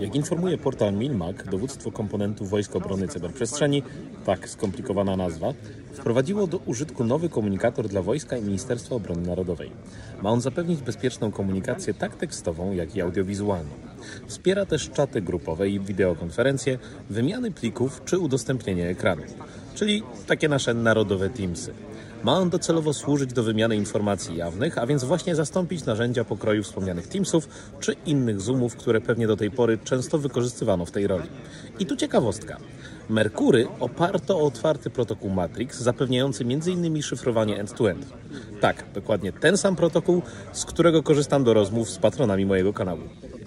Jak informuje portal Milmag, dowództwo komponentów Wojsk Obrony Cyberprzestrzeni, tak skomplikowana nazwa, wprowadziło do użytku nowy komunikator dla wojska i Ministerstwa Obrony Narodowej. Ma on zapewnić bezpieczną komunikację tak tekstową, jak i audiowizualną. Wspiera też czaty grupowe i wideokonferencje, wymiany plików czy udostępnienie ekranu, czyli takie nasze narodowe Teamsy. Ma on docelowo służyć do wymiany informacji jawnych, a więc właśnie zastąpić narzędzia pokroju wspomnianych Teamsów czy innych Zoomów, które pewnie do tej pory często wykorzystywano w tej roli. I tu ciekawostka. Merkury oparto o otwarty protokół Matrix, zapewniający m.in. szyfrowanie end-to-end. Tak, dokładnie ten sam protokół, z którego korzystam do rozmów z patronami mojego kanału.